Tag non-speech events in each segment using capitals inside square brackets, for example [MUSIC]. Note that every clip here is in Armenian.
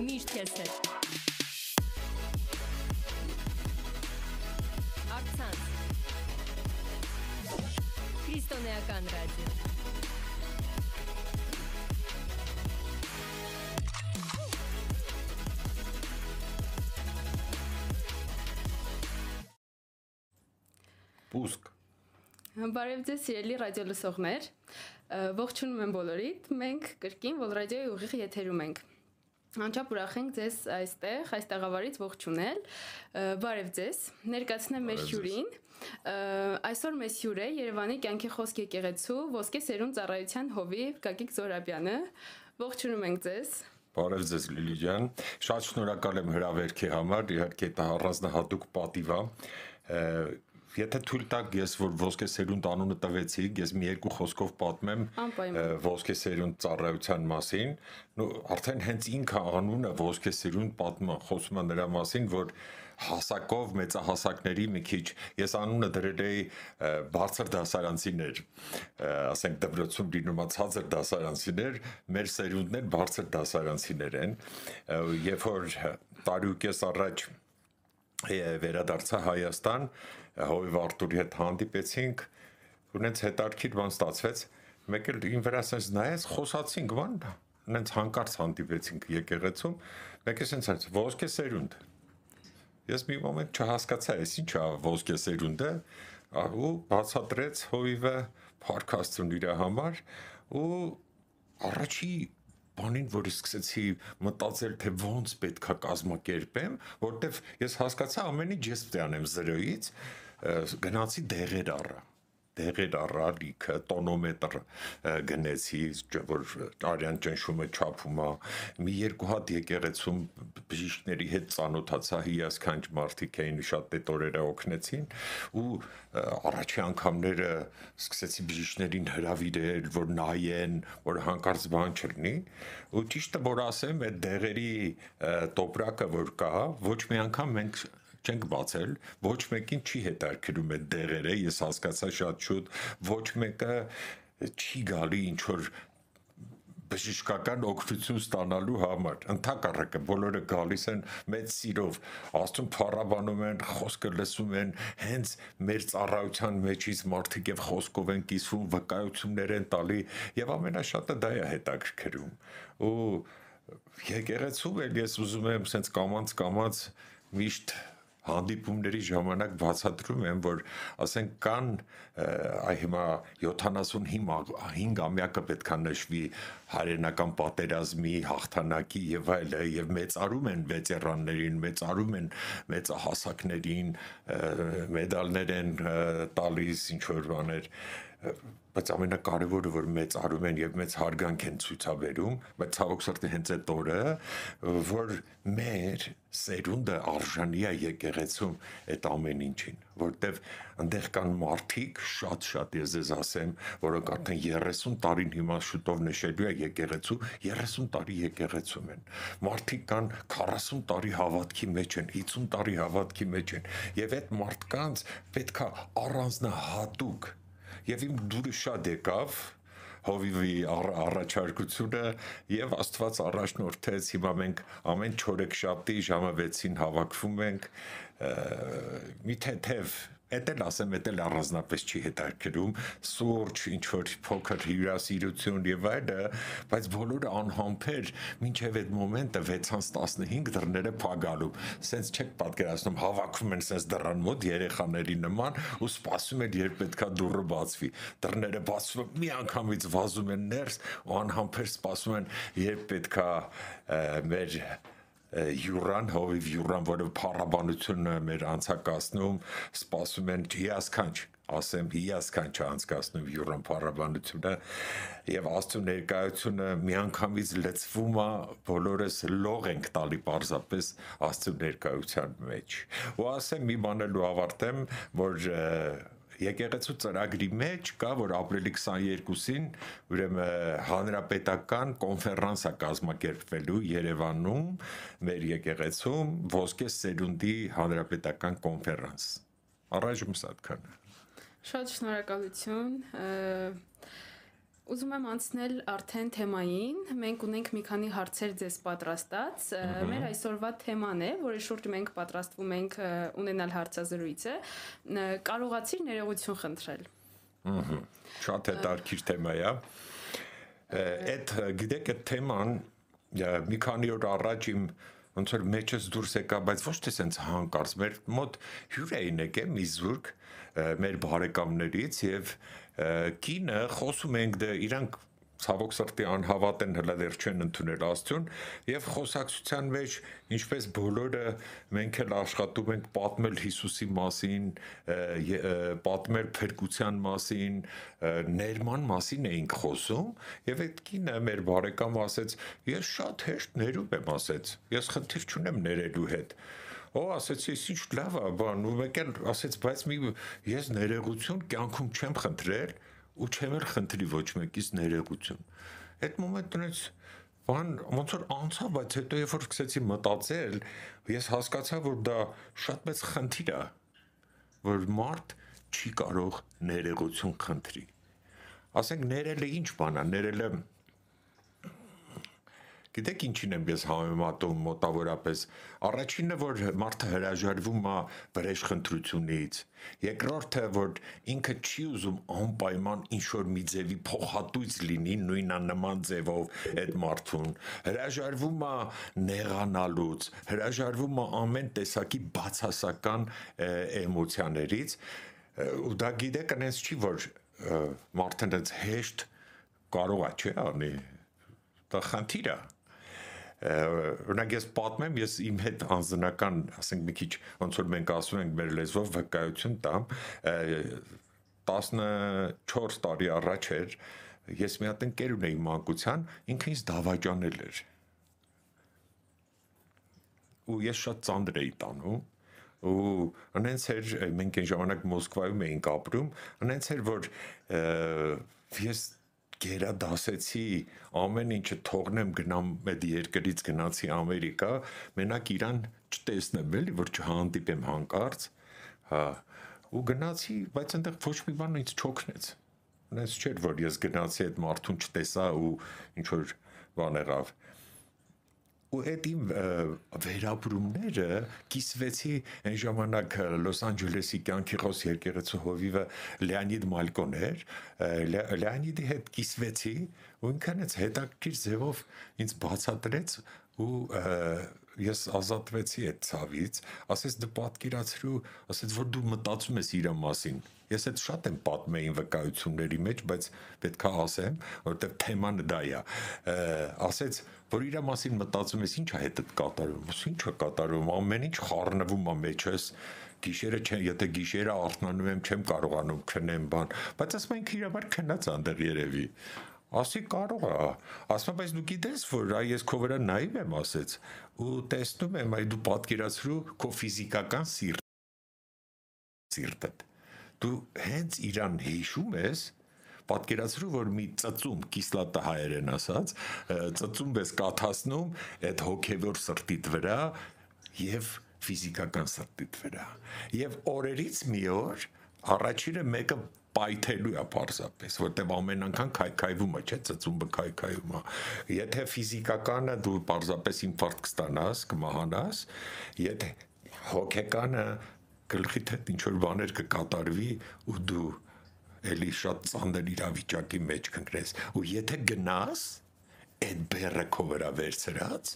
Միշտ ես հետ։ Ակցանց։ Քրիստոնեական ռադիո։ Պուսկ Բարև ձեզ սիրելի ռադիո լսողներ։ Ողջունում եմ բոլորիդ։ Մենք կրկին Vol Radio-ի ուղիղ եթերում ենք։ Անչափ ուրախ ենք ձեզ այստեղ, այս տաղավարից ողջունել։ Բարև ձեզ։ Ներկայացնեմ մեր հյուրին։ Այսօր մեզ հյուր է Երևանի կյանքի խոսք եկեղեցու ոսկե սերուն ծառայության հովիվ Գագիկ Զորաբյանը։ Ողջունում ենք ձեզ։ Բարև ձեզ Լիլի ջան։ Շատ շնորհակալ եմ հրավերքի համար։ Իհարկե դա առանձնահատուկ պատիվ է Եթե թույլ տաք, ես որ ոսկե սերունդ անունը տվեցի, ես մի երկու խոսքով պատմեմ ոսկե սերունդ ծառայության մասին։ Նու արդեն հենց ինքը անունը ոսկե սերունդ պատմը խոսում է նրա մասին, որ հասակով մեծահասակների մի քիչ ես անունը դրել էի բարձր դասարանցիներ ասենք դպրոցում լինում է ցածր դասարանցիներ մեր սերունդներ բարձր դասարանցիներ են երբ որ տարի ու կես առաջ վերադարձա Հայաստան Հովիվ Արտուրի հետ հանդիպեցինք, ունենց հետարքիր բան ստացվեց, մեկ էլ ին վրա ասես նայես խոսացինք բան, ունենց հանկարծ հանդիպեցինք եկեղեցում, մեկ է այս ոսկե սերունդ։ Ես մի մոմենտ չհասկացա, այս ի՞նչ է ոսկե սերունդը, ու բացատրեց Հովիվը podcast-ուն իր համար ու առաջի բանին, որ սկսեցի մտածել, թե ոնց պետքա կազմակերպեմ, որտեվ ես հասկացա ամեն ինչ ես պետք է անեմ 0-ից, գնացի դեղեր առա դեղեր առալիքը տոնոմետր գնեցի որ արյան ճնշումը չափում է մի երկու հատ եկեղեցում բժիշկների հետ ծանոթացա հիասքանչ մարդիկ էին շատ տետորերը օգնեցին ու առաջի անգամները սկսեցի բժիշկներին հրավիրել որ նայեն որ հանկարծ բան չլինի ու ճիշտը որ ասեմ այդ դեղերի տոպրակը որ կա ոչ մի անգամ մենք չենք բացել, ոչ մեկին չի հետարկրում այդ դեղերը, ես հասկացա շատ շուտ, ոչ մեկը չի գալի ինչ որ բժշկական օգնություն ստանալու համար։ Ընթակառակը բոլորը գալիս են մեծ սիրով, աստուն փառաբանում են, խոսքը լսում են, հենց մեր ծառայության մեջից մարդիկ եւ խոսքով են կիսվում, վկայություններ են տալի եւ ամենաշատը դա է հետաքրքրում։ Ու եկեղեցու էլ ես ուզում եմ սենց կամած կամած միշտ հանդիպումների ժամանակ բացատրում եմ, որ ասենք կան այ հիմա 75 ամյակը պետքա նշվի հայրենական պատերազմի հաղթանակի եւ այլը եւ մեծարում են վետերաններին, մեծարում են մեծահասակներին, մեդալներ են տալիս ինչ որ բաներ բայց ամենակարևորը որ մեծ արում են եւ մեծ հարգանք են ցույցաբերում, բայց ցավոք սրտի հենց այդ օրը, որ մեր սերունդը արժանի է եկեղեցում այդ ամեն ինչին, որտեվ այնտեղ կան մարդիկ, շատ-շատ ես ձեզ ասեմ, որոնք արդեն 30 տարին հիմա շուտով նշելու է եկեղեցու, 30 տարի եկեղեցում են։ Մարդիկ կան 40 տարի հավատքի մեջ են, 50 տարի հավատքի մեջ են, եւ այդ մարդկանց պետքա առանձնահատուկ եւ իմ դուրը շատ եկավ հովիվի առաջարկությունը եւ Աստված առաջնորդեց հիմա մենք ամեն չորեքշաբթի ժամը 6-ին հավաքվում ենք մի թեթև Էդ էլ ասեմ, էդ էլ առանձնապես չի հետաքրում, սուրճ, ինչ որ փոքր հյուրասիրություն եւ այլը, բայց բոլորը անհամբեր մինչեւ այդ մոմենտը 6-ից 15 դռները փակալու։ Սենց չեք պատկերացնում, հավաքում են սենց դռան մոտ երեխաների նման ու սպասում են, երբ պետքա դուռը բացվի։ Դռները բացվում, մի անգամից վազում են ներս ու անհամբեր սպասում են, երբ պետքա մեր յուրան հովիվ յուրան, որը փառաբանությունը մեր անցակացնում, սպասում են հիասքանչ ասեմ հիասքանչ անցկացնում յուրան փառաբանությունը եւ աստծո ներկայությունը միանգամից լծվում է բոլորս լող ենք տալի parzapes աստծո ներկայության մեջ ու ասեմ մի բան էլ ավարտեմ որ եկեղեցու ծրագրի մեջ կա որ ապրիլի 22-ին ուրեմն հանրապետական կոնֆերանս է կազմակերպվելու Երևանում մեր եկեղեցում ոսկե սերունդի հանրապետական կոնֆերանս առաջում սա այդքանը Շատ շնորհակալություն ուզում եմ անցնել արդեն թեմային։ Մենք ունենք մի քանի հարցեր ձեզ պատրաստած։ Մեր այսօրվա թեման է, որի շուրջ մենք պատրաստվում ենք ունենալ հարցազրույցը։ Կարողացիր ներողություն խնդրել։ Ահա։ Շատ հետաքրքիր թեմա է։ Այդ գիտեք այդ թեման մի քանի օր առաջ իմ ոնց որ մեջս դուրս եկա, բայց ոչ թե sense հանկարծ մեր մոտ հյուր էին եկել մի զուրկ մեր բարեկամներից եւ կինը խոսում ենք դե իրանք ցավոք սրտի անհավատ են հլա դեռ չեն ընդունել աստծուն եւ խոսակցության մեջ ինչպես բոլորը մենք էլ աշխատում ենք պատմել Հիսուսի մասին, պատմել փրկության մասին, ներման մասին էինք խոսում եւ այդ կինը մեր բարեկամը ասեց ես շատ հեշտ ներում եմ ասեց ես խնդիր չունեմ ներելու հետ Ո ասեցի, ինչ լավ է, բան, ու մեկ էլ ասեց, բայց մի ես ներողություն կյանքում չեմ խնդրել, ու չեմ էլ խնդրի ոչ մեկից ներողություն։ Այդ մոմենտից բան ոնց որ անցա, բայց հետո երբ որ սկսեցի մտածել, ես հասկացա, որ դա շատ մեծ խնդիր է, որ մարդ չի կարող ներողություն խնդրի։ Ասենք ներելը ինչ բան է, ներելը Գիտեք ինչին եմ ես համեմատում մոտավորապես։ Առաջինը որ մարդը հրաժարվում է վրեժխնդրությունից, երկրորդը որ ինքը չի ուզում անպայման ինչ որ մի ձևի փոխհատույց լինի նույնանման ձևով այդ մարդուն, հրաժարվում է նեղանալուց, հրաժարվում է ամեն տեսակի բացասական էմոցիաներից, ու դա գիտեք, այնպես չի որ մարդն հեշտ կարող է, չէ՞, անի դա խնդիր է օրինակ ես պատմեմ, ես իմ հետ անձնական, ասենք մի քիչ ոնց որ մենք ասում ենք մեր լեզվով վկայություն տամ 14 տարի առաջ էր ես մի հատ ընկեր ունեի մանկության, ինքը ինձ դավաճանել էր։ Ու ես շատ ծանր էի տանում ու անենց էր մենք այն ժամանակ Մոսկվայում էինք ապրում, անենց էր որ ես գերադասեցի ամեն ինչը թողնեմ գնամ այդ երկրից գնացի Ամերիկա մենակ իրան չտեսնեմ էլի որ չհանդիպեմ հանկարծ հա ու գնացի բայց այնտեղ ոչ մի բան ինձ չօգնեց այնպես չէր որ ես գնացի այդ մարդուն չտեսա ու ինչ որ բան եղավ ու այդ իմ վերապրումները կիսվեցի այն ժամանակ Լոս Անջելեսի կյանքիղոս երկերեցու հովիվը Լեոնիդ Մալկոն էր Լեոնիդի հետ կիսվեցի ու ինքանից հետաքրքիր ձևով ինձ բացատրեց ու ես ազատվեցի այդ ցավից ասես դու պատկերացրու ասես որ դու մտածում ես իր մասին ես այդ շատ եմ պատմեին վկայությունների մեջ բայց պետքա ասեմ որովհետև թեման դա է ասեց որ իր մասին մտածում ես, ի՞նչ է հետդ կատարում, ի՞նչ է կատարում, ամեն ինչ խառնվում է մեջս, գիշերը չեն, եթե գիշերը արթնանում եմ, չեմ կարողանում քնեմ բան, բայց ասում ենք իրավար քնած անդեղ երևի։ Ասի կարող է։ Ասում բայց դու գիտես, որ այ ես քո վրա նայում եմ, ասեց, ու տեսնում եմ, այ դու պատկերացրու քո ֆիզիկական սիրտ սիրտը։ Դու հենց իրան հիշում ես, պատկերացրու որ մի ծծում կիսլատը հայերեն ասած ծծում ես կաթացնում այդ հոգևոր սրտիդ վրա եւ ֆիզիկական սրտիդ վրա եւ օրերից մի օր առաջինը մեկը պայթելու է պարզապես, որտեվ ամեն անգամ քայքայվում է, չէ, ծծումբը քայքայում է։ Եթե ֆիզիկականը դու պարզապես ինֆարկտ կստանաս, կմահանաս, եթե հոգեկանը գլխիդ հետ ինչ որ բաներ կկատարվի ու դու էլի շատ ծանր իրավիճակի մեջ կընկնես ու եթե գնաս այդ բերը քո վրա վերցրած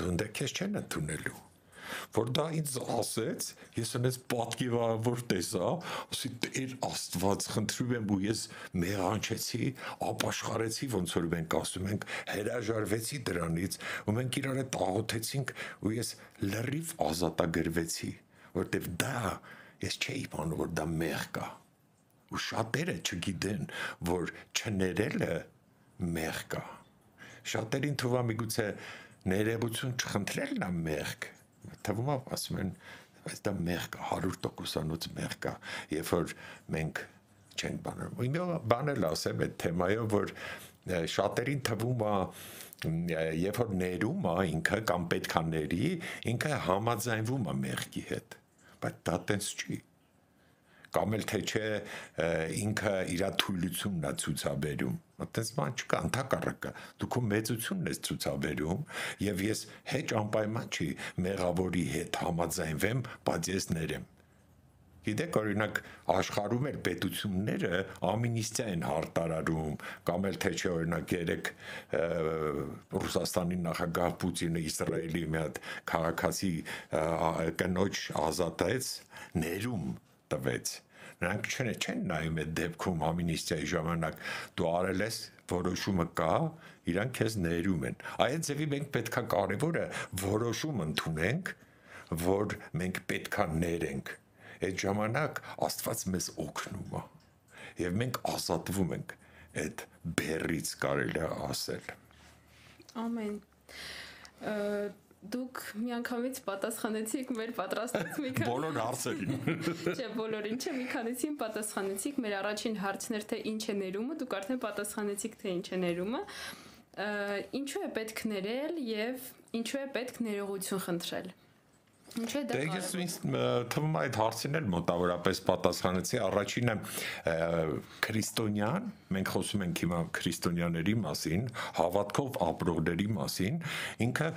դու ընդ քեզ չեն ընդունելու որ դա ինձ ասեց, ես այնպես պատկերավոր տեսա, ասի Տեր Աստված, խնդրում եմ ու ես մեղանչեցի, ապաշխարեցի, ոնց որ մենք ասում ենք, հրաժարվեցի դրանից, ու մենք իրար հետ աղոթեցինք ու ես լրիվ ազատագրվեցի, որտեվ դա ես չէի բանում որ դա մեղ կա ու շատերը չգիտեն, որ չներելը մեղք է։ Շատերին է միգուցե ներողություն չխնդրելն է մեղք։ Թվում է ասում են, դա մեղք է, 100%-անոց մեղք է, երբ որ մենք չենք բանում։ Իմ բանել ասեմ այդ թեմայով, որ շատերին թվում է երբ որ ներում է ինքը կամ պետքա ների, ինքը համաձայնվում է մեղքի հետ։ Բայց դա տենց չի կամ էլ թե չէ ինքը իր թույլությունն է ցուցաբերում այդպես բան չկա ընդհակառակը դու քո մեծությունն ես ցուցաբերում եւ ես հեչ անպայման չի մեղավորի հետ համաձայնվեմ բայց ես ներեմ Գիտեք, օրինակ աշխարհում էլ պետությունները ամինիստիա են հարտարարում, կամ էլ թե չէ օրինակ երեք Ռուսաստանի նախագահ Պուտինը Իսրայելի մի հատ քաղաքացի կնոջ ազատեց, ներում տվեց նրանք չեն չեն նայում այդ դեպքում ամինիստիայի ժամանակ դու արել ես որոշումը կա իրանք քեզ ներում են այդ ձևի մենք պետքա կարևորը որոշում ընդունենք որ մենք պետքա ներենք այդ ժամանակ Աստված մեզ օգնում է եւ մենք ազատվում ենք այդ բերից կարելի ասել ամեն դուք միանգամից պատասխանեցիք մեր պատրաստած մի քանի բոլոր հարցերին։ [LAUGHS] Չէ, բոլորին չէ, մի քանիսին պատասխանեցիք մեր առաջին հարցներ թե ինչ է ներումը, դուք արդեն պատասխանեցիք թե ինչ է ներումը։ Ինչու է պետք ներել եւ ինչու է պետք ներողություն խնդրել։ Ինչ է դա։ Դե ես ինձ թվում է այդ հարցին էլ մոտավորապես պատասխանեցի։ Առաջինը քրիստոնյան, մենք խոսում ենք հիմա քրիստոնյաների մասին, հավատքով ապրողների մասին, ինքը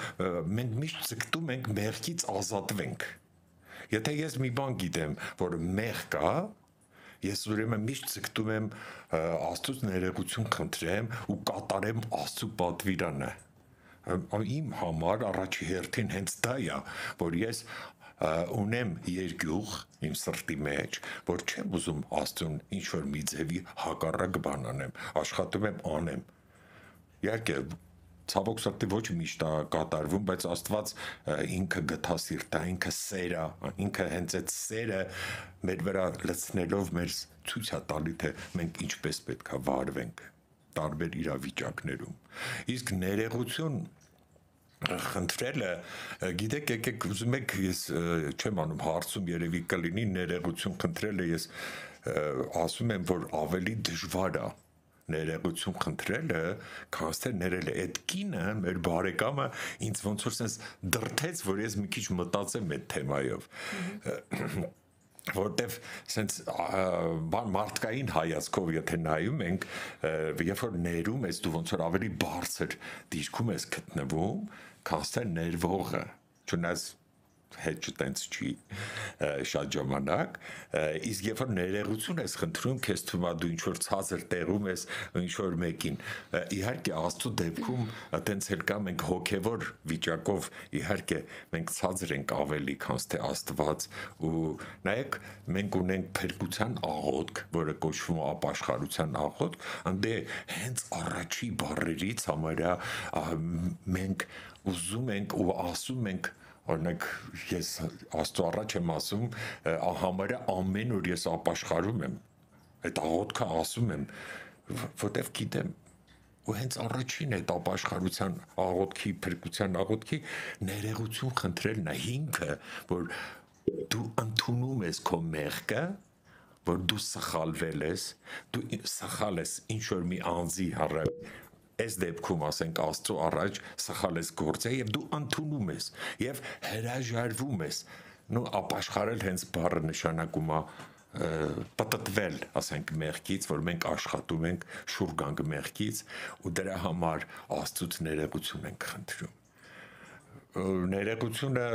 մենք միշտ ցկտում ենք մեղքից ազատվենք։ Եթե ես մի բան գիտեմ, որ մեղ կա, ես ուրեմն միշտ ցկտում եմ Աստծուց ներողություն խնդրեմ ու կատարեմ Աստծո պատվիրանը իմ համար առաջի հերթին հենց դա է, որ ես ունեմ երկյուղ իմ սրտի մեջ, որ չեմ ուզում Աստծուն ինչ որ մի ձևի հակառակ բան անեմ, աշխատում եմ անեմ։ Իհարկե ցավոք սրտի ոչ միշտ է կատարվում, բայց Աստված ինքը գտասիրտ է, ինքը սեր է, ինքը հենց այդ սերը մեր վրա լցնելով մեր ցույց է տալի թե մենք ինչպես պետքա վարվենք տարբեր իրավիճակներում։ Իսկ ներեղություն խնդրելը գիտեք եկեք ուզում եք ես չեմ անում հարցում երևի կլինի ներեղություն խնդրելը ես ասում եմ որ ավելի դժվար է ներեղություն խնդրելը, քան թե ներելը այդ կինը մեր բարեկամը ինձ ոնց որ sense դրթեց, որ ես մի քիչ մտածեմ այդ թեմայով որտեվ sense բան մարդկային հայացքով եթե նայում ենք երբ որ ներում ես դու ոնց որ ավելի բարձր դիրքում ես գտնվում քան թե ներվողը չնայած հետ չտենց չի շատ ժամանակ իսկ երբ որ ներերություն ես խնդրում քեզ թվում է դու ինչ որ ցածր տեղում ես ինչ որ մեկին իհարկե աստծո դեպքում տենց էլ կա մենք հոգևոր վիճակով իհարկե մենք ցածր ենք ավելի քան թե աստված ու նայեք մենք ունենք փրկության աղոթք որը կոչվում է ապաշխարության աղոթք անդե հենց առաջի բառերից համարյա մենք ուզում ենք ու ասում ենք օրինակ ես աստծո առաջ եմ ասում համարը ամեն օր ես ապաշխարում եմ այդ աղոթքը ասում եմ որտեվ գիտեմ ու հենց առաջին այդ ապաշխարության աղոթքի փրկության աղոթքի ներեղություն խնդրելն է հիմքը որ դու ընդունում ես քո մեղքը որ դու սխալվել ես դու սխալ ես ինչ որ մի անձի հարավ այս դեպքում ասենք Աստծո առաջ սխալ ես գործել եւ դու ընդունում ես եւ հրաժարվում ես նո ապաշխարել հենց բառը նշանակում է պատտվել, ասենք, մեղքից, որ մենք աշխատում ենք շուր գանք մեղքից ու դրա համար Աստծուց ներողություն ենք խնդրում։ Ներողությունը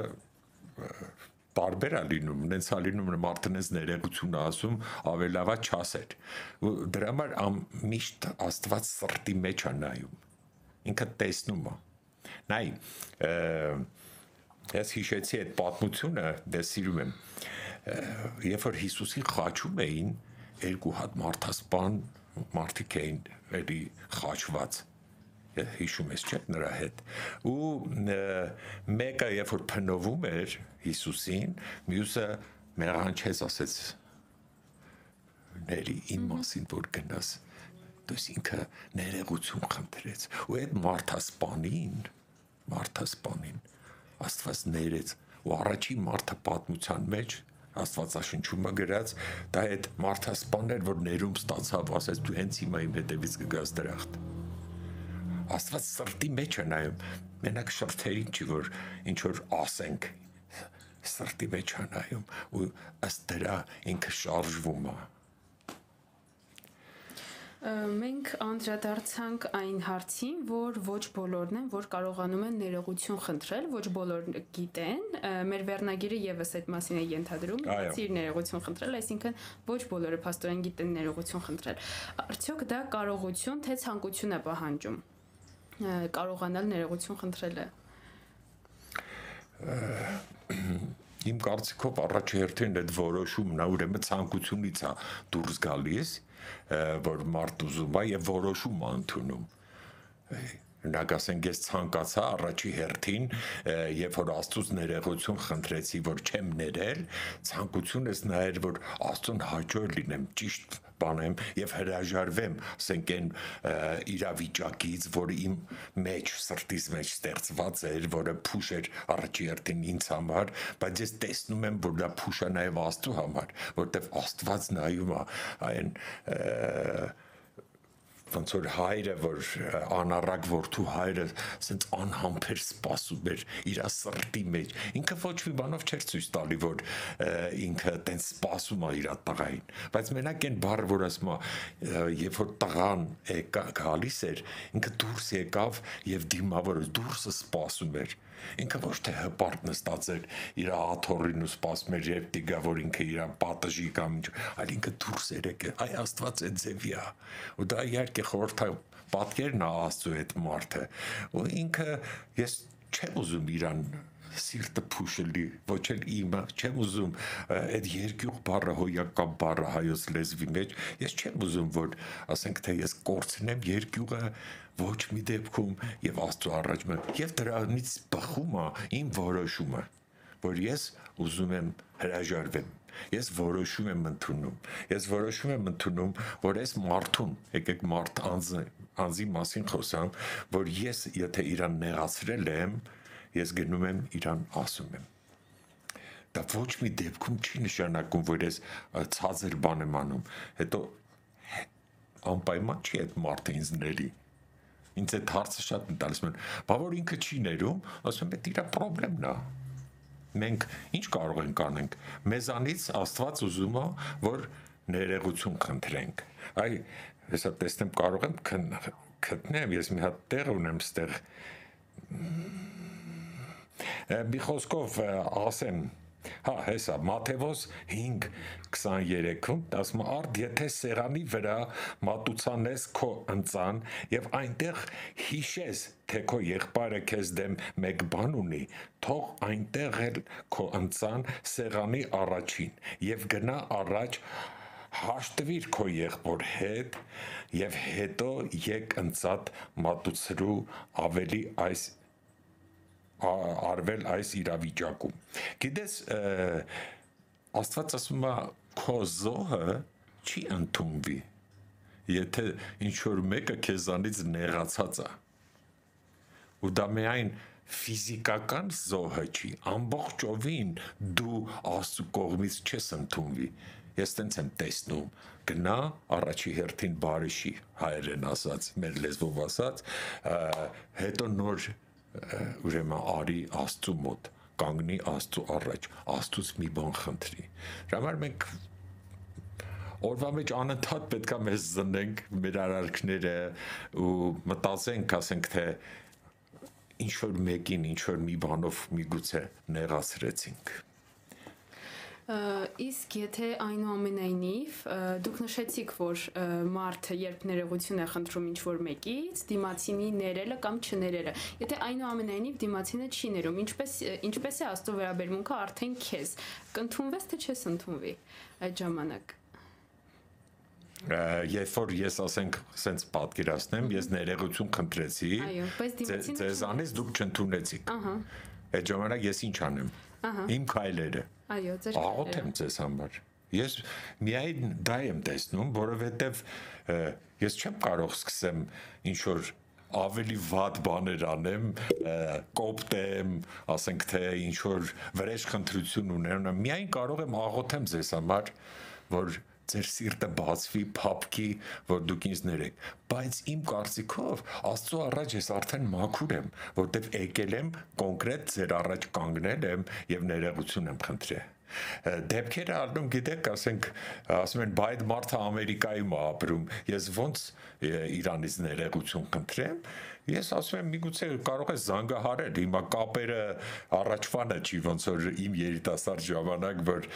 տարբեր է լինում, նենց է լինում մարդնես ներեղություն ասում, ավելի լավա չասեր։ դրա համար միշտ Աստված սրտի մեջ է նայում։ Ինքը տեսնում է։ Նայ, ես հիշեցի այդ պատմությունը, դե սիրում եմ։ Երբ որ Հիսուսին խաչում էին, երկու հատ մարդասպան մարդիկ էին էլի խաչված հիշում ես չէ նրա հետ ու մեկը երբ որ փնովում էր Հիսուսին մյուսը մեղանչեց ասեց ների իմ մասին որ գնաս դուս ինքը ներեղություն խնդրեց ու այդ մարդասպանին մարդասպանին աստված ներեց ու առաջի մարդը պատմության մեջ Աստվածաշնչումը գրած դա այդ մարդասպաններ որ ներում ստացավ ասեց դու հենց հիմա իմ հետևից կգաս դրախտ Աստված սրտի մեջ է նայում։ Մենակ շրթերին չի որ ինչ որ ասենք սրտի մեջ է նայում ու ըստ դրա ինքը շարժվում է Մենք անդրադարձանք այն հարցին, որ ոչ բոլորն են, որ կարողանում են ներողություն խնդրել, ոչ բոլորը գիտեն։ Մեր վերնագիրը եւս այդ մասին է ենթադրում, ծիր ներողություն խնդրել, այսինքն ոչ բոլորը փաստորեն գիտեն ներողություն խնդրել։ Արդյոք դա կարողություն թե ցանկություն է պահանջում կարողանալ ներողություն խնդրելը։ Իմ կարծիքով առաջի հերթին այդ որոշումն ուրեմն ցանկությունից է դուրս գալիս որ մարդ ուզում է եւ որոշում ընդունում Օրինակ ասենք ես ցանկացա առաջի հերթին, երբ որ Աստծոց ներողություն խնդրեցի, որ չեմ ներել, ցանկությունս նա էր, որ Աստծուն հաջող լինեմ, ճիշտ բանեմ եւ հրաժարվեմ, ասենք այն իրավիճակից, որ իմ մեջ սրտիս մեջ ստեղծված էր, որը փուշ էր առաջի հերթին ինձ համար, բայց ես տեսնում եմ, որ դա փուշ է նաեւ Աստծո համար, որտեվ Աստված նայում է այն ոնց որ հայրը որ անառակ որդու հայրը ասենց անհամբեր սпасում էր իր սրտի մեջ ինքը ոչ մի բանով չէր ցույց տալի որ ինքը տենց սпасում է իր տղային բայց մենակ այն բառը որ ասում է երբ որ տղան գալիս էր ինքը դուրս եկավ եւ դիմավորը դուրսը սпасում էր ինքը ոչ թե հպարտ նստած էր իր աթորին ու սпасում էր երբ դիգա որ ինքը իր պատժի կամ այլ ինքը դուրս էր եկել այ աստված այդ ձևիա ու դա իհարկե խորթա պատկերն է Աստծո այդ մարդը։ Ու ինքը ես չեմ ուզում իրան սիրտը փուշելի, ոչ էլ իմը, չեմ ուզում այդ երկյուղ բառը հոյակապ բառը հայոց լեզվի մեջ, ես չեմ ուզում որ ասենք թե ես կորցնեմ երկյուղը ոչ մի դեպքում եւ Աստծո առաջ մը եւ դրանից բխում է իմ որոշումը որ ես ուզում եմ հրաժարվեմ ես որոշում եմ ընդունում ես որոշում եմ ընդունում որ ես մարդուն եկեք մարդ անձը անձի մասին խոսամ որ ես եթե իրան նեղացրել եմ ես գնում եմ իրան ասում եմ դա ոչ մի դեպքում չի նշանակում որ ես ցածր բան եմ անում հետո անպայման չի այդ մարդը ինձ ների ինձ այդ հարցը շատ են տալիս մեն բա որ ինքը չի ներում ասում եմ դա իր խնդրեմն է մենք ինչ կարող ենք անենք մեզանից աստված ուզում է որ ներողություն խնդրենք այ հեսա տեսնեմ կարող եմ գտնեմ ես մի հատ տեղ ունեմ ստեղ մի խոսքով ասեմ Հա, հեսա Մաթեոս 5:23-ում ասում արդ եթե սերանի վրա մատուցանես քո ընծան եւ այնտեղ հիշես թե քո եղբայրը քեզ դեմ մեկ բան ունի, թող այնտեղ էլ քո ընծան սեղանի առաջին եւ գնա առաջ հաշտվիր քո եղբոր հետ եւ հետո եկ ընծատ մատուցրու ավելի այս արվել այս իրավիճակում։ Գիտես, Աստված ասում է քո զոհը չի ընդունվի, եթե ինչ որ մեկը քեզանից նեղացած է։ Ու դա միայն ֆիզիկական զոհը չի, ամբողջովին դու Աստծո կողմից չես ընդունվի։ Ես տենց եմ տեսնում, գնա առաջի հերթին բարիշի հայերեն ասած, մեր լեզվով ասած, հետո նոր ուրեմն արի Աստծո մոտ կանգնի Աստծո առաջ Աստծուց մի բան խնդրի համար մենք օրվա մեջ անընդհատ պետքա մեզ զնենք մեր արարքները ու մտածենք ասենք թե ինչ որ մեկին ինչ որ մի բանով միգուցե նեղացրեցինք Իսկ եթե այնուամենայնիվ դուք նշեցիք, որ մարդը երբ ներողություն է խնդրում ինչ-որ մեկից, դիմացինի ներելը կամ չներելը, եթե այնուամենայնիվ դիմացինը չի ներում, ինչպես ինչպես է աստծո վերաբերմունքը արդեն քեզ, կընդունվես թե չես ընդունվի այդ ժամանակ? Երբ որ ես ասենք սենց պատկերացնեմ, ես ներողություն խնդրեցի, ձեզանից դուք չընդունեցիք։ Ահա։ Այդ ժամանակ ես ինչ անեմ։ Ահա։ Իմ քայլերը։ Այո, ձեր աղոթեմ ձեզ համար։ Ես միայն դա եմ տեսնում, որովհետև ես չեմ կարող սկսեմ ինչ որ ավելի վատ բաներ անեմ, կոպտեմ, ասենք թե ինչ որ վրեժ խնդրություն ունեմ, միայն կարող եմ աղոթեմ ձեզ համար, որ ձեր սիրտը բացվի փապքի, որ դուք ինձ ներեք, բայց իմ կարծիքով Աստծո առաջ ես արդեն մաքուր եմ, որտեվ եկել եմ կոնկրետ ձեր առաջ կանգնել եմ եւ ներողություն եմ խնդրել դեպքերը առնում գիտեք, ասենք, ասում են բայդ մարդը Ամերիկայում է ապրում, ես ոնց Իրանից ներողություն կընտրեմ, ես ասում եմ միգուցե կարող ես զանգահարել հիմա կապերը առաջվանը չի ոնց որ իմ երիտասարդ ժամանակ որ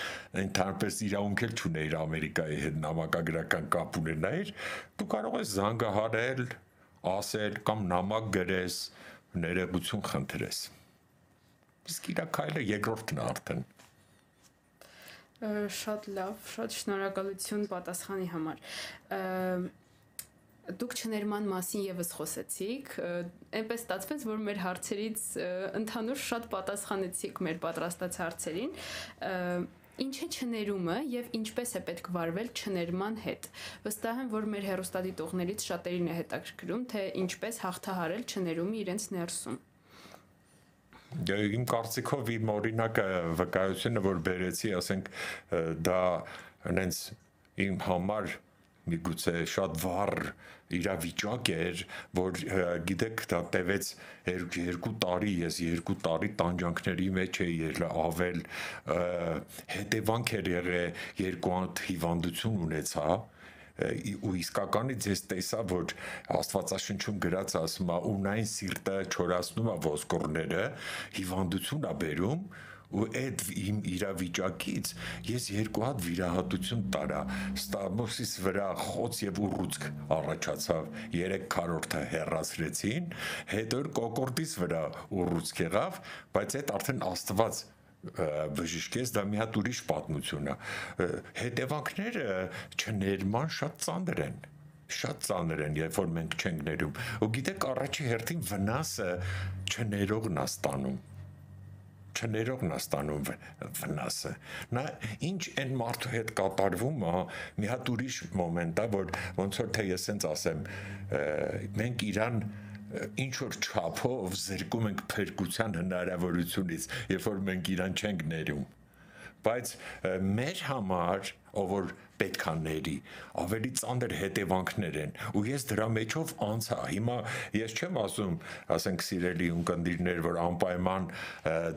ընդհանրապես իրավունք էլ չուներ Ամերիկայի հետ նամակագրական կապ ունենայր դու կարող ես զանգահարել ասել կամ նամակ գրես ներողություն խնդրես իսկ իրա քայլը երկրորդն է արդեն շատ լավ, շատ շնորհակալություն պատասխանի համար դուք չներման մասին եւս խոսեցիք, այնպես ստացվեց, որ մեր հարցերից ընդհանուր շատ պատասխանեցիք մեր պատրաստած հարցերին ինչ է չներումը եւ ինչպես է պետք վարվել չներման հետ։ Վստահ եմ, որ մեր հերոստատիտողներից շատերին է հետաքրքրում, թե ինչպես հաղթահարել չներումը իրենց ներսում։ դե, Իմ կարծիքով իմ օրինակը վկայությունը, որ բերեցի, ասենք դա հենց իմ համար միգուցե շատ վառ իրավիճակ էր, որ գիտեք, դա տևեց երկու տարի, ես երկու տարի տանջանքների մեջ էի ել ավել հետևանք էր եղել երկու անտ հիվանդություն ունեցա ու իսկականից ես տեսա որ Աստվածաշնչում գրած ասում է ունայն սիրտը չորացնում է ոսկորները հիվանդություն է բերում ու այդ իմ իրավիճակից ես երկու հատ վիրահատություն տարա. Ստամոսից վրա խոց եւ ուռուցք առաջացավ երեք քառորդը հեռացրեցին հետո կոկորդից վրա ուռուցք եղավ բայց այդ արդեն աստված բժիշկես դա մի հատ ուրիշ պատմություն է հետևանքները չներման շատ ծանր են շատ ծանր են, երբ որ մենք չենք ներում։ Ու գիտեք, առաջի հերթին վնասը չներողն է ստանում չներողն է ստանում վնասը։ Նա ինչ այն մարդու հետ կատարվում է, մի հատ ուրիշ մոմենտ է, որ ոնց որ թե ես ասենց ասեմ, մենք Իրան ինչ որ չափով զրկում ենք փրկության հնարավորությունից, երբ որ մենք Իրան չենք ներում բայց մեր համար ով որ պետքա ների ավելի ծանր հետևանքներ են ու ես դրա մեջով անցա հիմա ես չեմ ասում ասենք սիրելի ունկնդիրներ որ անպայման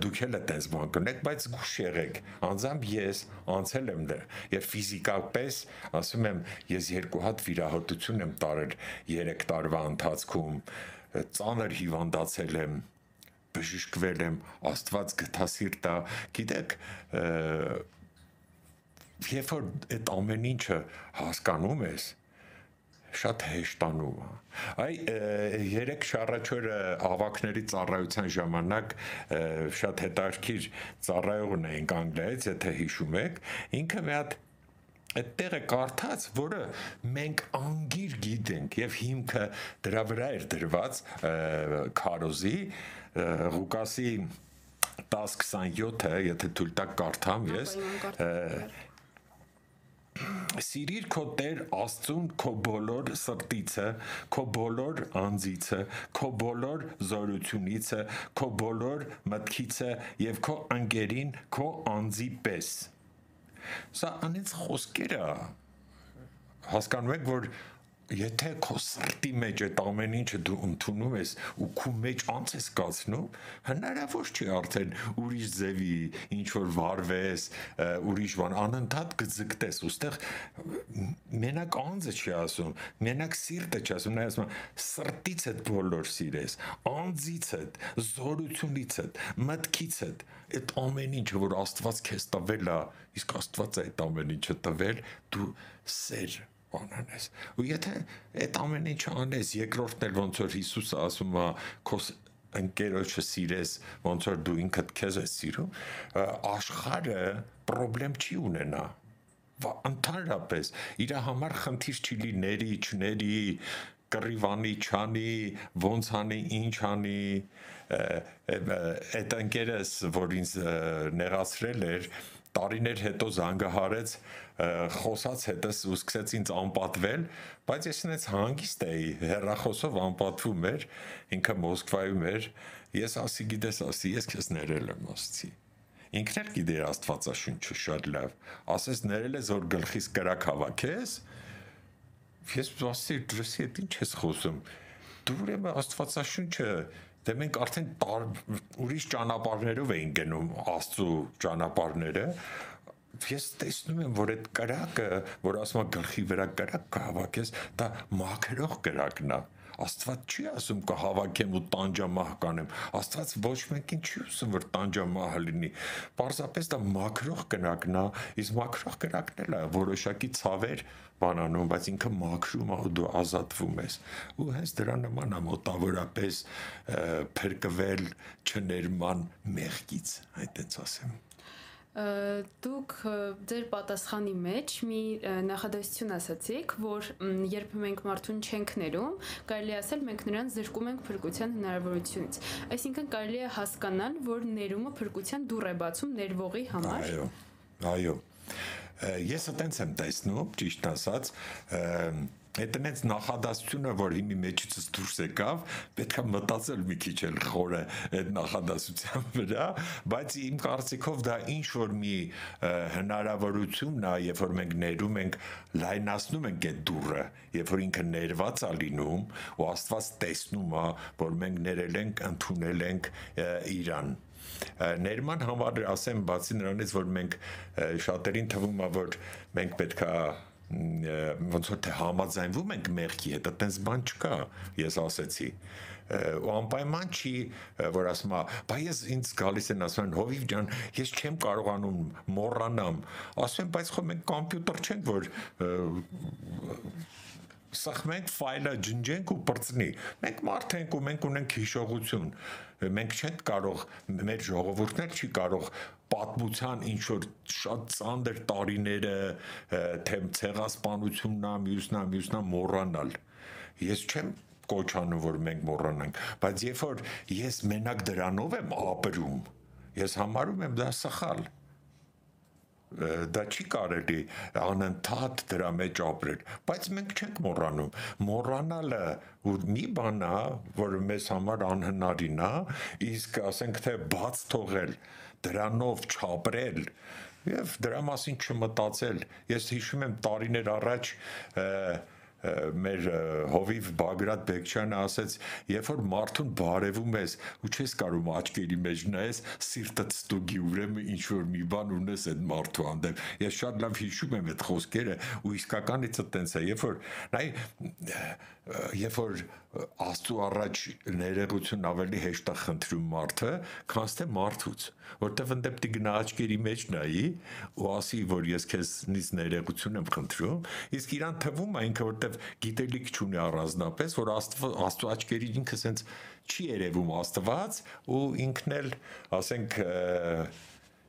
դուք էլ այդպես բան կնեք բայց զգուշ եղեք անձամբ ես անցել եմ դեռ եւ ֆիզիկապես ասում եմ ես երկու հատ վիրահատություն եմ տարել 3 տարվա ընթացքում ծանր հիվանդացել եմ բժշկվել եմ, Աստված գտասիրտա, գիտեք, երբ որ այդ ամեն ինչը հասկանում ես, շատ հեշտանում է։ Այ երեք շարաչորը ավակների ծառայության ժամանակ շատ հետաքրքիր ծառայողն էինք Անգլիայից, եթե հիշում եք, ինքը մի հատ այդ տեղը կարդաց, որը մենք անգիր գիտենք եւ հիմքը դրա վրա էր դրված քարոզի Ղուկասի 10:27-ը, եթե թույլ տակ կարդամ ես, Սիրիր քո Տեր Աստծուն քո բոլոր սրտիցը, քո բոլոր անձիցը, քո բոլոր զորությունիցը, քո բոլոր մտքիցը եւ քո անգերին քո անձի պես։ Սա անից խոսքերը հասկանում եք, որ եթե քո սրտի մեջ այդ ամեն ինչը դու ընդունում ես ու քո մեջ անց ես կացնում, հնարավոր չի արդեն ուրիշ ձևի ինչ որ վարվես, ուրիշ բան անընդհատ գծկտես, ուստեղ մենակ անձը չի ասում, մենակ սիրտը չի ասում, նա ասում սրտից է բոլոր սիրես, անձից է, զորությունից է, մտքից է, այդ ամեն ինչը որ Աստված քեզ տվել է, իսկ Աստված է այդ ամեն ինչը տվել, դու սեր բան անես։ Ու եթե այդ ամեն ինչը անես, երկրորդն էլ ոնց որ Հիսուսը ասում է, քո ընկերոջը սիրես, ոնց որ դու ինքդ քեզ ես սիրում, աշխարհը խնդրեմ չի ունենա ընդհանրապես իր համար խնդիր չի լիների, չների, կռիվանի, չանի, ոնց անի, ինչ անի, այդ ընկերս, որ ինձ նեղացրել էր, տարիներ հետո զանգահարեց խոսած հետս ու սկսեց ինձ անպատվել, բայց ես ինձ հանգիստ էի, հերախոսով անպատվում էր, ինքը Մոսկվայում էր, ես ասի գիտես, ասի ես քեզ ներել եմ, ասցի։ ինքն էլ գիտեր Աստվածաշունչը շատ լավ։ Ասես ներել ես որ գլխից կրակ հավաքես, ես ասի դրսի հետ ինչ ես խոսում։ Դու ուրեմն Աստվածաշունչը դե մենք արդեն տար, ուրիշ ճանապարհներով էին գնում Աստծո ճանապարհները ես տեսնում եմ, որ այդ կրակը, որ ասում է գլխի վրա կրակ կհավաքես, դա մաքրող կրակն է։ Աստված չի ասում կհավաքեմ ու տանջամահ կանեմ։ Աստված ոչ մեկին չի ասում որ տանջամահ լինի։ Պարզապես դա մաքրող կրակն է, իսկ մաքրող կրակն էլ է որոշակի ցավեր բանանում, բայց ինքը մաքրում է ու դու ազատվում ես։ Ու հենց դրա նման է մոտավորապես փրկվել չներման մեղքից, այդպես ասեմ դուք ձեր պատասխանի մեջ մի նախադասություն ասացիք, որ երբ մենք մարդուն չենք ներում, կարելի ասել մենք նրան զրկում ենք փրկության հնարավորությունից։ Այսինքն կարելի է հասկանալ, որ ներումը փրկության դուռ է բացում ներվողի համար։ Այո։ Այո։ Ես այտենց եմ տեսնում, ճիշտ ասած, Այդ այնց նախադասությունը, որ հիմի մեջից դուրս եկավ, պետքա մտածել մի քիչ էլ խորը այդ նախադասության վրա, բայց իմ կարծիքով դա ինչ որ մի հնարավորությունն է, երբ որ մենք ներում ենք, լայնացնում ենք այդ դուրը, երբ որ ինքը ներված է լինում, ու Աստված տեսնում է, որ մենք ներել ենք, ընդունել ենք իրան ներման համար ասեմ բացի նրանից որ մենք շատերին թվում է որ մենք պետքա ոնց որ թե համաձայնվում ենք մեղքի հետ, այտենց բան չկա, ես ասեցի ու անպայման չի որ ասում է բայ ես ինձ գալիս են ասում են հովիվ ջան ես չեմ կարողանում մոռանամ ասում բայց խո մենք համբյուտեր չենք որ սախմենք ֆայլը ջնջենք ու բրծնի մենք մարդ ենք ու մենք ունենք հիշողություն մենք չենք կարող մեր ժողովուրդն չի կարող պատմության ինչ որ շատ ծանր տարիները թե ցեղասպանությունն է, մյուսնա, մյուսնա մոռանալ։ Ես չեմ կոչանում որ մենք մոռանանք, բայց երբ որ ես մենակ դրանով եմ ապրում, ես համարում եմ դա սխալ դա չի կարելի անընդհատ դրա մեջ ապրել բայց մենք չենք մոռանում մոռանալը մի բան է որ մեզ համար անհնարին է իսկ ասենք թե բաց թողել դրանով չապրել եւ դրա մասին չմտածել ես հիշում եմ տարիներ առաջ և, մեր հովիվ Բագրատ Բեկչյանը ասեց, երբ որ մարդուն բարևում ես ու չես կարող աչքերի մեջ նայես, սիրտդ ստուգի ուրեմն ինչ որ մի բան ունես այդ մարդու հանդեպ։ Ես շատ լավ հիշում եմ այդ խոսքերը ու իսկականից այտենց է, երբ որ նայ երբ որ աստծո առաջ ներողություն ավելի հեշտ է խնդրում մարդը, քան թե մարդուց, որտեվ ընդդեմ դի գնա աչքերի մեջ նայի ու ասի, որ ես քեզնից ներողություն եմ խնդրում, իսկ իրան թվում է ինքը որտեվ գիտելիք չունի առանձնապես, որ աստծո աչքերի ինքը սենց չի երևում աստված ու ինքն էլ, ասենք,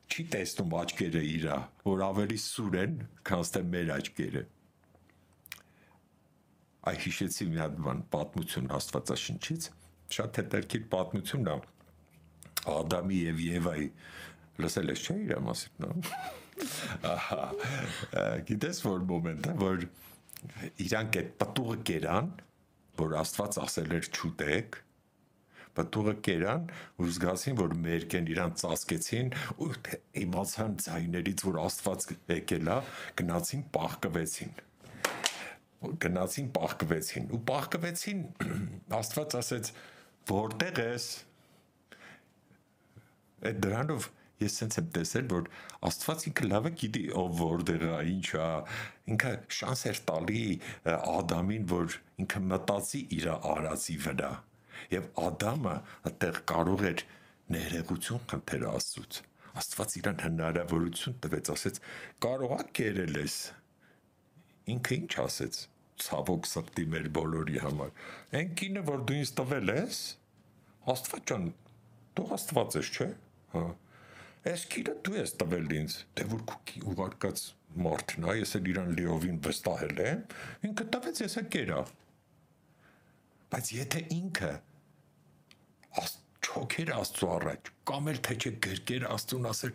չի տեսնում աչքերը իրա, որ ավելի սուր են, քան թե մեր աչքերը այ հիշեցի մի հատ բան պատմություն Աստվածաշնչից շատ հետաքրքիր պատմությունն է Ադամի եւ Եվայի լսել ես չէ իր մասին նո [LAUGHS] ահա գիտես որ մոմենտը որ իրանք այդ պտուղը կերան որ Աստված ասել էր չուտեք պտուղը կերան ու զգացին որ մերկեն իրան ծածկեցին ու իմացան ձայներից որ Աստված եկել է գնացին պահկվեցին գնացին պահկվեցին ու պահկվեցին [CLEARS THROAT] Աստված ասեց որտեղ ես այդ դրանով ես sense եմ տեսել որ Աստված ինքը լավ է գիտի ով որտեղ է ինչ է ինքը շանս էր տալի Ադամին որ ինքը մտածի իր արածի վրա եւ Ադամը այդտեղ կարող էր ներողություն խնդրել Աստծուց Աստված իրան հնարավորություն տվեց ասեց կարողա կերել ես ինքը ինչ ասեց ցավոք սրտի մեր բոլորի համար այն կինը որ դու ինձ տվել ես աստված ջան դու աստված ես չէ հա Այս կինը դու ես տվել ինձ, դե որ քուքի ուղարկած մարդն է, ես էլ իրան լիովին վստահել եմ, ինքը տվեց ես կերա։ Բայց եթե ինքը չոքեր Աստծո առաջ, կամ էլ թե չէ գրկեր Աստծուն ասեր,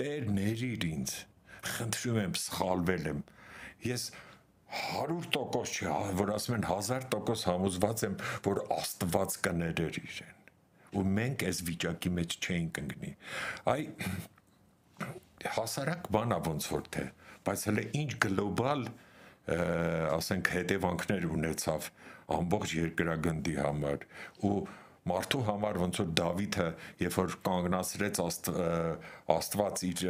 Տեր ներիր ինձ, խնդրում եմ, սխալվել եմ։ Ես 100% չի, որ ասում են 1000% համոզված եմ, որ Աստված կներեր իրեն։ Ու մենք այս վիճակի մեջ չենք ընկնի։ Այ հասարակ բանա ոնց որ թե, բայց հələ ինչ գլոբալ ասենք հետևանքներ ունեցավ ամբողջ երկրագնդի համար ու մարդու համար ոնց որ Դավիթը երբ որ կանգնացրեց աստ, Աստված իր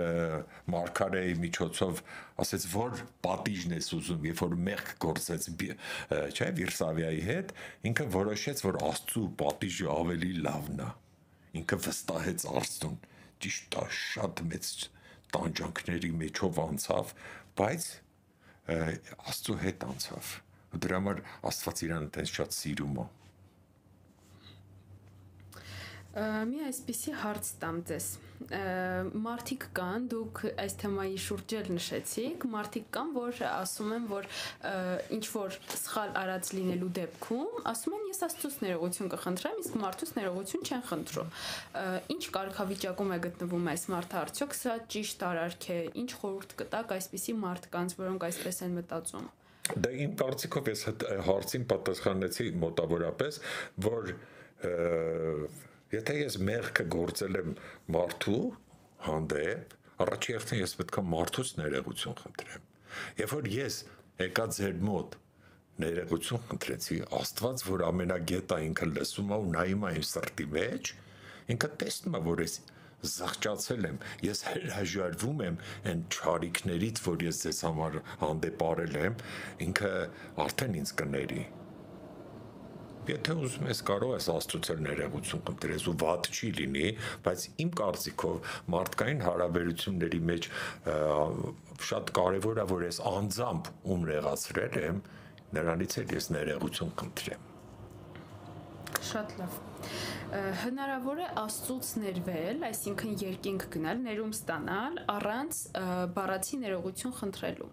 մարգարեի միջոցով ասեց որ պատիժն ես ուզում երբ որ մեղք գործեց չէ Վիրսավիայի հետ ինքը որոշեց որ Աստծու պատիժը ավելի լավն է ինքը վստահեց Աստծուն ճիշտ է շատ մեծ տանջանքների մեջով անցավ բայց Աստծո հետ անցավ դրա համար Աստված իրան այդպես շատ սիրում է Մի այսպիսի հարց տամ ձեզ։ Մարտիկ կան, դուք այս թեմայի շուրջ էլ նշեցիք, մարտիկ կան, որ ասում են, որ ինչ որ սխալ արած լինելու դեպքում, ասում են ես աստծուց ներողություն կխնդրեմ, իսկ մարդուց ներողություն չեն խնդրում։ Ինչ կարգավիճակում է գտնվում այս մարդը արդյոք սա ճիշտ արարք է։ Ինչ խորհուրդ կտաք այսպիսի մարդկանց, որոնք այսպես են մտածում։ Դա իմ կարծիքով ես հարցին պատասխանեցի մոտավորապես, որ Եթե ես մեղքը գործել եմ մարդու հանդեպ, առաջերտին ես պետք է մարդուց ներողություն խնդրեմ։ Երբ որ ես եկա ձեր մոտ ներողություն խնդրեցի, Աստված, որ ամենագետա ինքը լսում է ու նայում է իմ սրտի մեջ, ինքը տեսնում է, որ ես զղջացել եմ, ես հրաժարվում եմ այն ճարիքներից, որ ես ձեզ համար հանդեպ արել եմ, ինքը արդեն ինձ կների Եթե ուզում ես կարող ես աստծուցել ներողություն խնդրես ու վատ չի լինի, բայց իմ կարծիքով մարդկային հարաբերությունների մեջ շատ կարևոր է որ ես անձամբ ում նեղացրել եմ, նրանից էլ ես ներողություն խնդրեմ։ Շատ լավ հնարավոր է աստծուց ներվել, այսինքն երկինք գնալ, ներում ստանալ առանց բառացի ներողություն խնդրելու։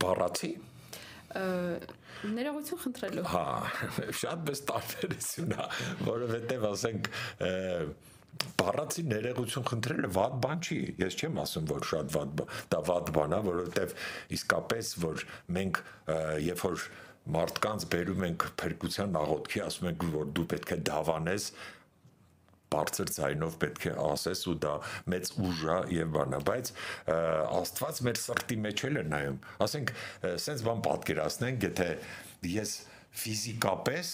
Բառացի ներողություն խնդրելու։ Հա, շատ մեծ տարբերություն է, որովհետև ասենք բառացի ներողություն խնդրելը վատ բան չի։ Ես չեմ ասում, որ շատ վատ դա վատ բան է, որովհետև իսկապես որ մենք երբ որ մարդկանց բերում ենք փրկության աղոթքի, ասում ենք, որ դու պետք է դավանես, բարձր ձայնով պետք է ասես ու դա մեծ ուժ է եւ բանա, բայց Աստված մեր սրտի մեջ էլ է նայում։ Ասենք, սենց բան պատկերացնենք, եթե ես ֆիզիկապես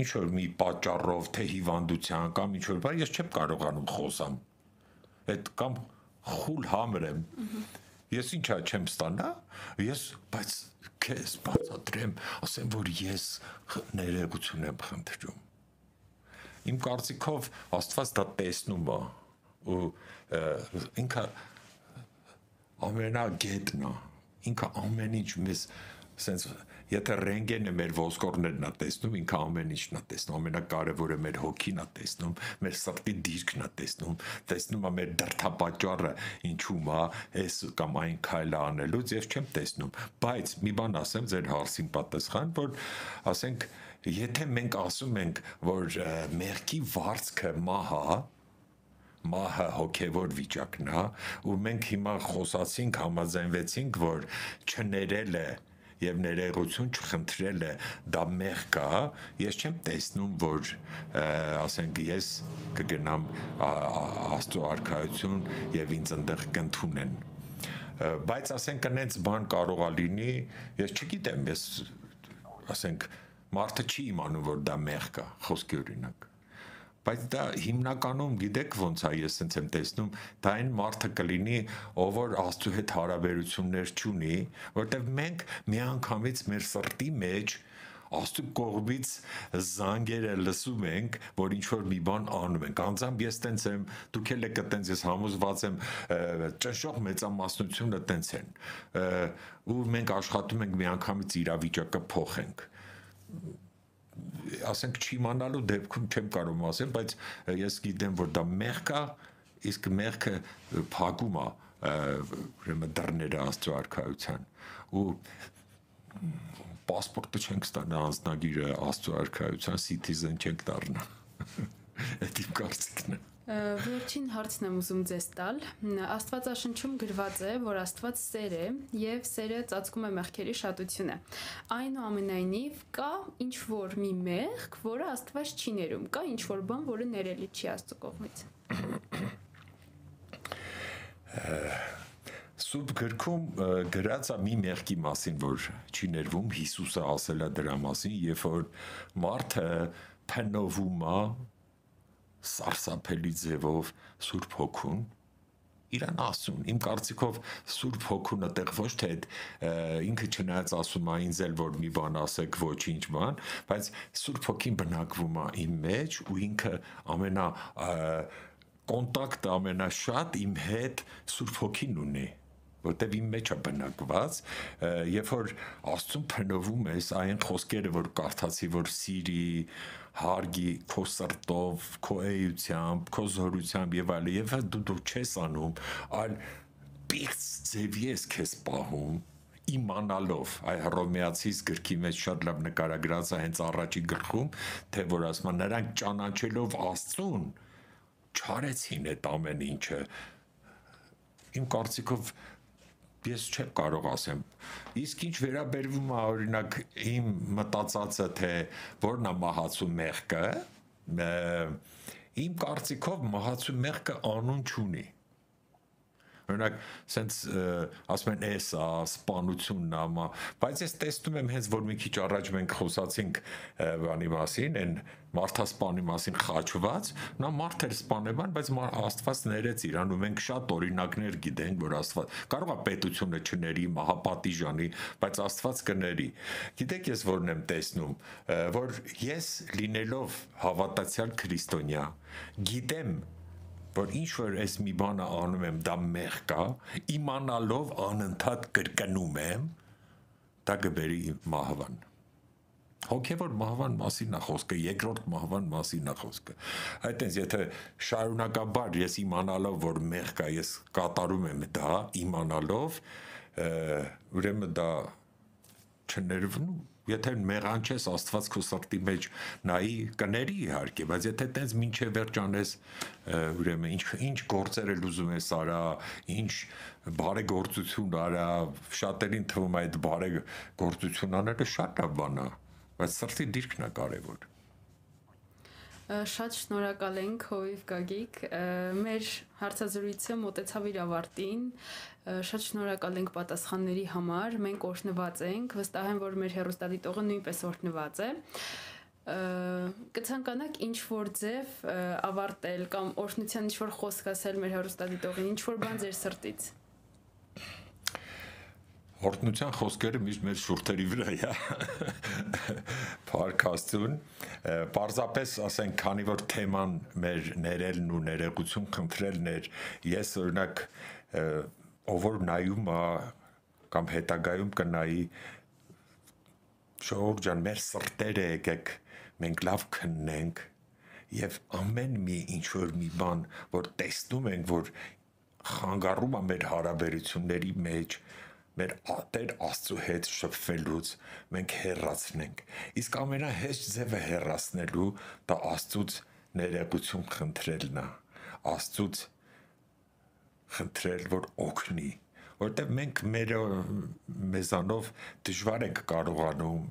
ինչ որ մի պատճառով թե հիվանդության կամ ինչ որ բան ես չեմ կարողանում խոսամ։ Այդ կամ խուլ համր եմ։ Ես ինչա չեմ ստանա, ես բայց քեզ բացատրեմ, ասեմ որ ես ներողություն եմ խնդրում իմ կարծիքով Աստված դա տեսնում է ու ինքը ամենագետն է ինքը ամեն ինչ մեզ սենց եթե ռենգենը մեր ոսկորներն է տեսնում, ինքը ամեն ինչն է տեսնում, ամենակարևորը մեր հոգին է տեսնում, մեր սրտի դիրքն է տեսնում, տեսնում է մեր դրթապաճառը ինչու՞մ է, այս կամ այն քայլը անելուց եւ չեմ տեսնում, բայց մի բան ասեմ ձեր հարցին պատասխան, որ ասենք եթե մենք ասում ենք, որ մեղքի վարձքը մահա, մահը հոգևոր վիճակն է, ու մենք հիմա խոսացինք, համաձայնվեցինք, որ չներելը եւ ներողություն չխնդրելը դա մեղք է, ես չեմ տեսնում, որ ասենք ես կգնամ աստծո արքայություն եւ ինձ այնտեղ կընդունեն բայց ասենք այնց բան կարող է լինի, ես չգիտեմ, ես ասենք Մարդը չի իմանում, որ դա մեղք է, խոսքի օրինակ բայց դա հիմնականում գիտեք ոնց է ես sense եմ տեսնում դա այն մարդը կլինի ով որ աստծո հետ հարաբերություններ չունի որտեվ մենք միանգամից մեր սրտի մեջ աստծո կողմից զանգերը լսում ենք որ ինչ որ մի բան անում ենք անձամբ ես տենց եմ դուք էլ եք տենց ես համոզված եմ ճշող մեծամասնությունը տենց են ու մենք աշխատում ենք միանգամից իրավիճակը փոխենք ասենք չիմանալու դեպքում չեմ կարող ասել, բայց ես գիտեմ, որ դա մեղք է, իսկ մեղքը փակում է ուրեմն դռները աստծո արքայության ու паспорտը չենք ստանա անձնագիրը աստծո արքայության citizen չենք դառնա [LAUGHS] այդ իմ կարծիքն է Վերջին հարցն եմ ուզում ձեզ տալ։ Աստվածաշնչում գրված է, որ Աստված սեր է եւ սերը ծածկում է մեղքերի շատությունը։ Այնուամենայնիվ կա ինչ որ մի մեղք, որը Աստված չի ներում, կա ինչ որ բան, որը ներելի չի Աստծո կողմից։ Սուրբ գրքում գրած է մի մեղքի մասին, որ չի ներվում Հիսուսը ասել է դրա մասին, երբ որ մարդը փնովում է սարսափելի ձևով Սուրբ Հոգուն, իրան ասում իմ կարծիքով Սուրբ Հոգուն այդտեղ ոչ թե ինքը չնայած ասում է ինձ էլ որ մի բան ասեք ոչինչ բան, բայց Սուրբ Հոգին բնակվում է իմ մեջ ու ինքը ամենա կոնտակտը ամենաշատ իմ հետ Սուրբ Հոգին ունի որտեվ իմ մեջ է բնակված, երբ որ Աստծուն փնովում ես այն խոսքերը, որ կարդացի, որ սիրի, հարգի քո սրտով, քո էությամբ, քո զորությամբ եւ այլն, եւ դու դու չես անում, այլ պիղծ ձև ես քեզ պահում իմանալով այ հռոմեացիս գրքի մեջ շատ լավ նկարագրած է հենց առաջի գլխում թե որ ասма նրանք ճանաչելով Աստծուն չարեցին այդ ամեն ինչը իմ կարծիքով ես չեմ կարող ասեմ։ Իսկ ինչ վերաբերվում է օրինակ իմ մտածածը թե որն է մահացու մեղքը, իմ կարծիքով մահացու մեղքը անուն չունի օրինակ սենց ասում են էս է սպանությունն է բայց ես տեսնում եմ հենց որ մի քիչ առաջ մենք խոսացինք բանի մասին այն մարդասպանի մասին խաչված նա մարդ էր սպանեման բայց աստված ներեց իրան ու մենք շատ օրինակներ գիտենք որ աստված կարող է պետությունը չների մահապատիժանի բայց աստված կների գիտեք ես որն եմ տեսնում որ ես լինելով հավատացյալ քրիստոնյա գիտեմ որ ինչ որ ես մի բանը անում եմ, դա մեղ կա, իմանալով անընդհատ կրկնում եմ, դա կբերի մահվան։ Հոգևոր մահվան մասին է խոսքը, երկրորդ մահվան մասին է խոսքը։ Այդտենց եթե շարունակաբար ես իմանալով որ մեղ կա, ես կատարում եմ դա, իմանալով, ուրեմն դա չներվնում Եթե մեղան չես Աստված քո սրտի մեջ նայի կների իհարկե, բայց եթե տենց ինչե վերջանես ուրեմն ինչ ինչ գործեր էլ ուզում ես արա, ինչ բարեգործություն արա, շատերին թվում է այդ բարեգործություն անելը շատ է, բայց սրտի դիրքն է կարևոր շատ շնորհակալ ենք Հովիվ Գագիկ։ Մեր հարցազրույցը մոտեցավ իր ավարտին։ Շատ շնորհակալ ենք պատասխանների համար։ Մենք օրհնված ենք, վստահ եմ, որ մեր հերոստատիտողը նույնպես օրհնված է կցանկանաք ինչ որ ձև ավարտել կամ օրհնության ինչ որ խոսք ասել մեր հերոստատիտողին, ինչ որ բան ձեր սրտից Օրտնության խոսքերը միշտ մեր շուրթերի վրա է։ Փարքաստուն, պարզապես ասենք, քանի որ թեման մեր ներելն ու ներեգություն խնդրելն էր, ես օրինակ ով որ նայում է կամ հետագայում կնայի շոուր ջան, մեր սրտերը եկեք մենք լավ քննենք եւ ամեն մի ինչ որ մի բան, որ տեսնում ենք, որ խանգարում է մեր հարաբերությունների մեջ, մեր Տեր Աստծո հետ շփվելուց մենք հեռացնենք։ Իսկ ամենահեշտ ձևը հեռացնելու դա Աստծուց ներեգություն խնդրելն է։ Աստծուց խնդրել, որ օգնի, որտեղ մենք մեր մեզանով դժվար ենք կարողանում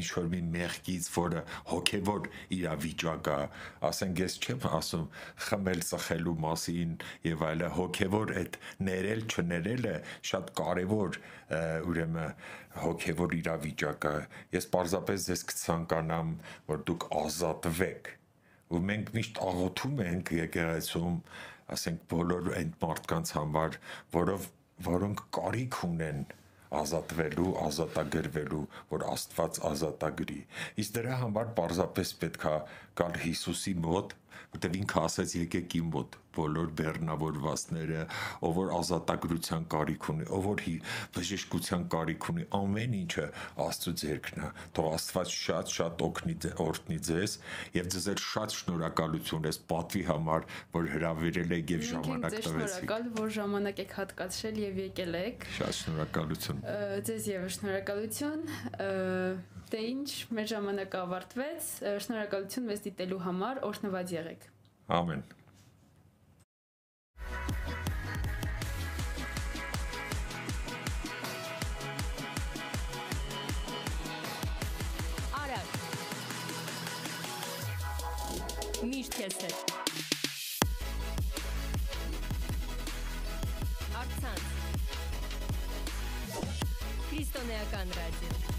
ինչ որ մի մեղքից, որը հոգևոր իրավիճակ է, ասենք ես չեմ ասում խմել ծխելու մասին եւ այլը, հոգևոր այդ ներել չներելը շատ կարեւոր ուրեմն հոգևոր իրավիճակ է։ Ես պարզապես ձեզ կցանկանամ, որ դուք ազատվեք ու մենք միշտ աղոթում ենք եկեղեցում, ասենք բոլոր այն մարդկանց համար, որով որոնք կարիք ունեն ազատվելու, ազատագրվելու, որ Աստված ազատագրի։ Իսկ դրա համար պարզապես պետքա գալ Հիսուսի մոտ, որտեղ ինքը ասաց եկեք իմ մոտ բոլոր բեռնավորվածները, ով որ ազատագրության կարիք ունի, ով որ բժշկության կարիք ունի, ամեն ինչը Աստծո ձեռքն է։ Թող Աստված շատ-շատ օգնի օրհնի ձեզ եւ ձեզ էլ շատ շնորհակալություն ես պատվի համար, որ հրավիրել եք եւ ժամանակ տվեցիք։ Շնորհակալ, որ ժամանակ եք հատկացրել եւ եկել եք։ Շատ շնորհակալություն։ Ձեզ եւս շնորհակալություն դե ինչ մեր ժամանակը ավարտվեց շնորհակալություն մեզ դիտելու համար օրհնված եղեք ամեն Միշտ քեզ հետ։ ցանց Քրիստոնեական ռադիո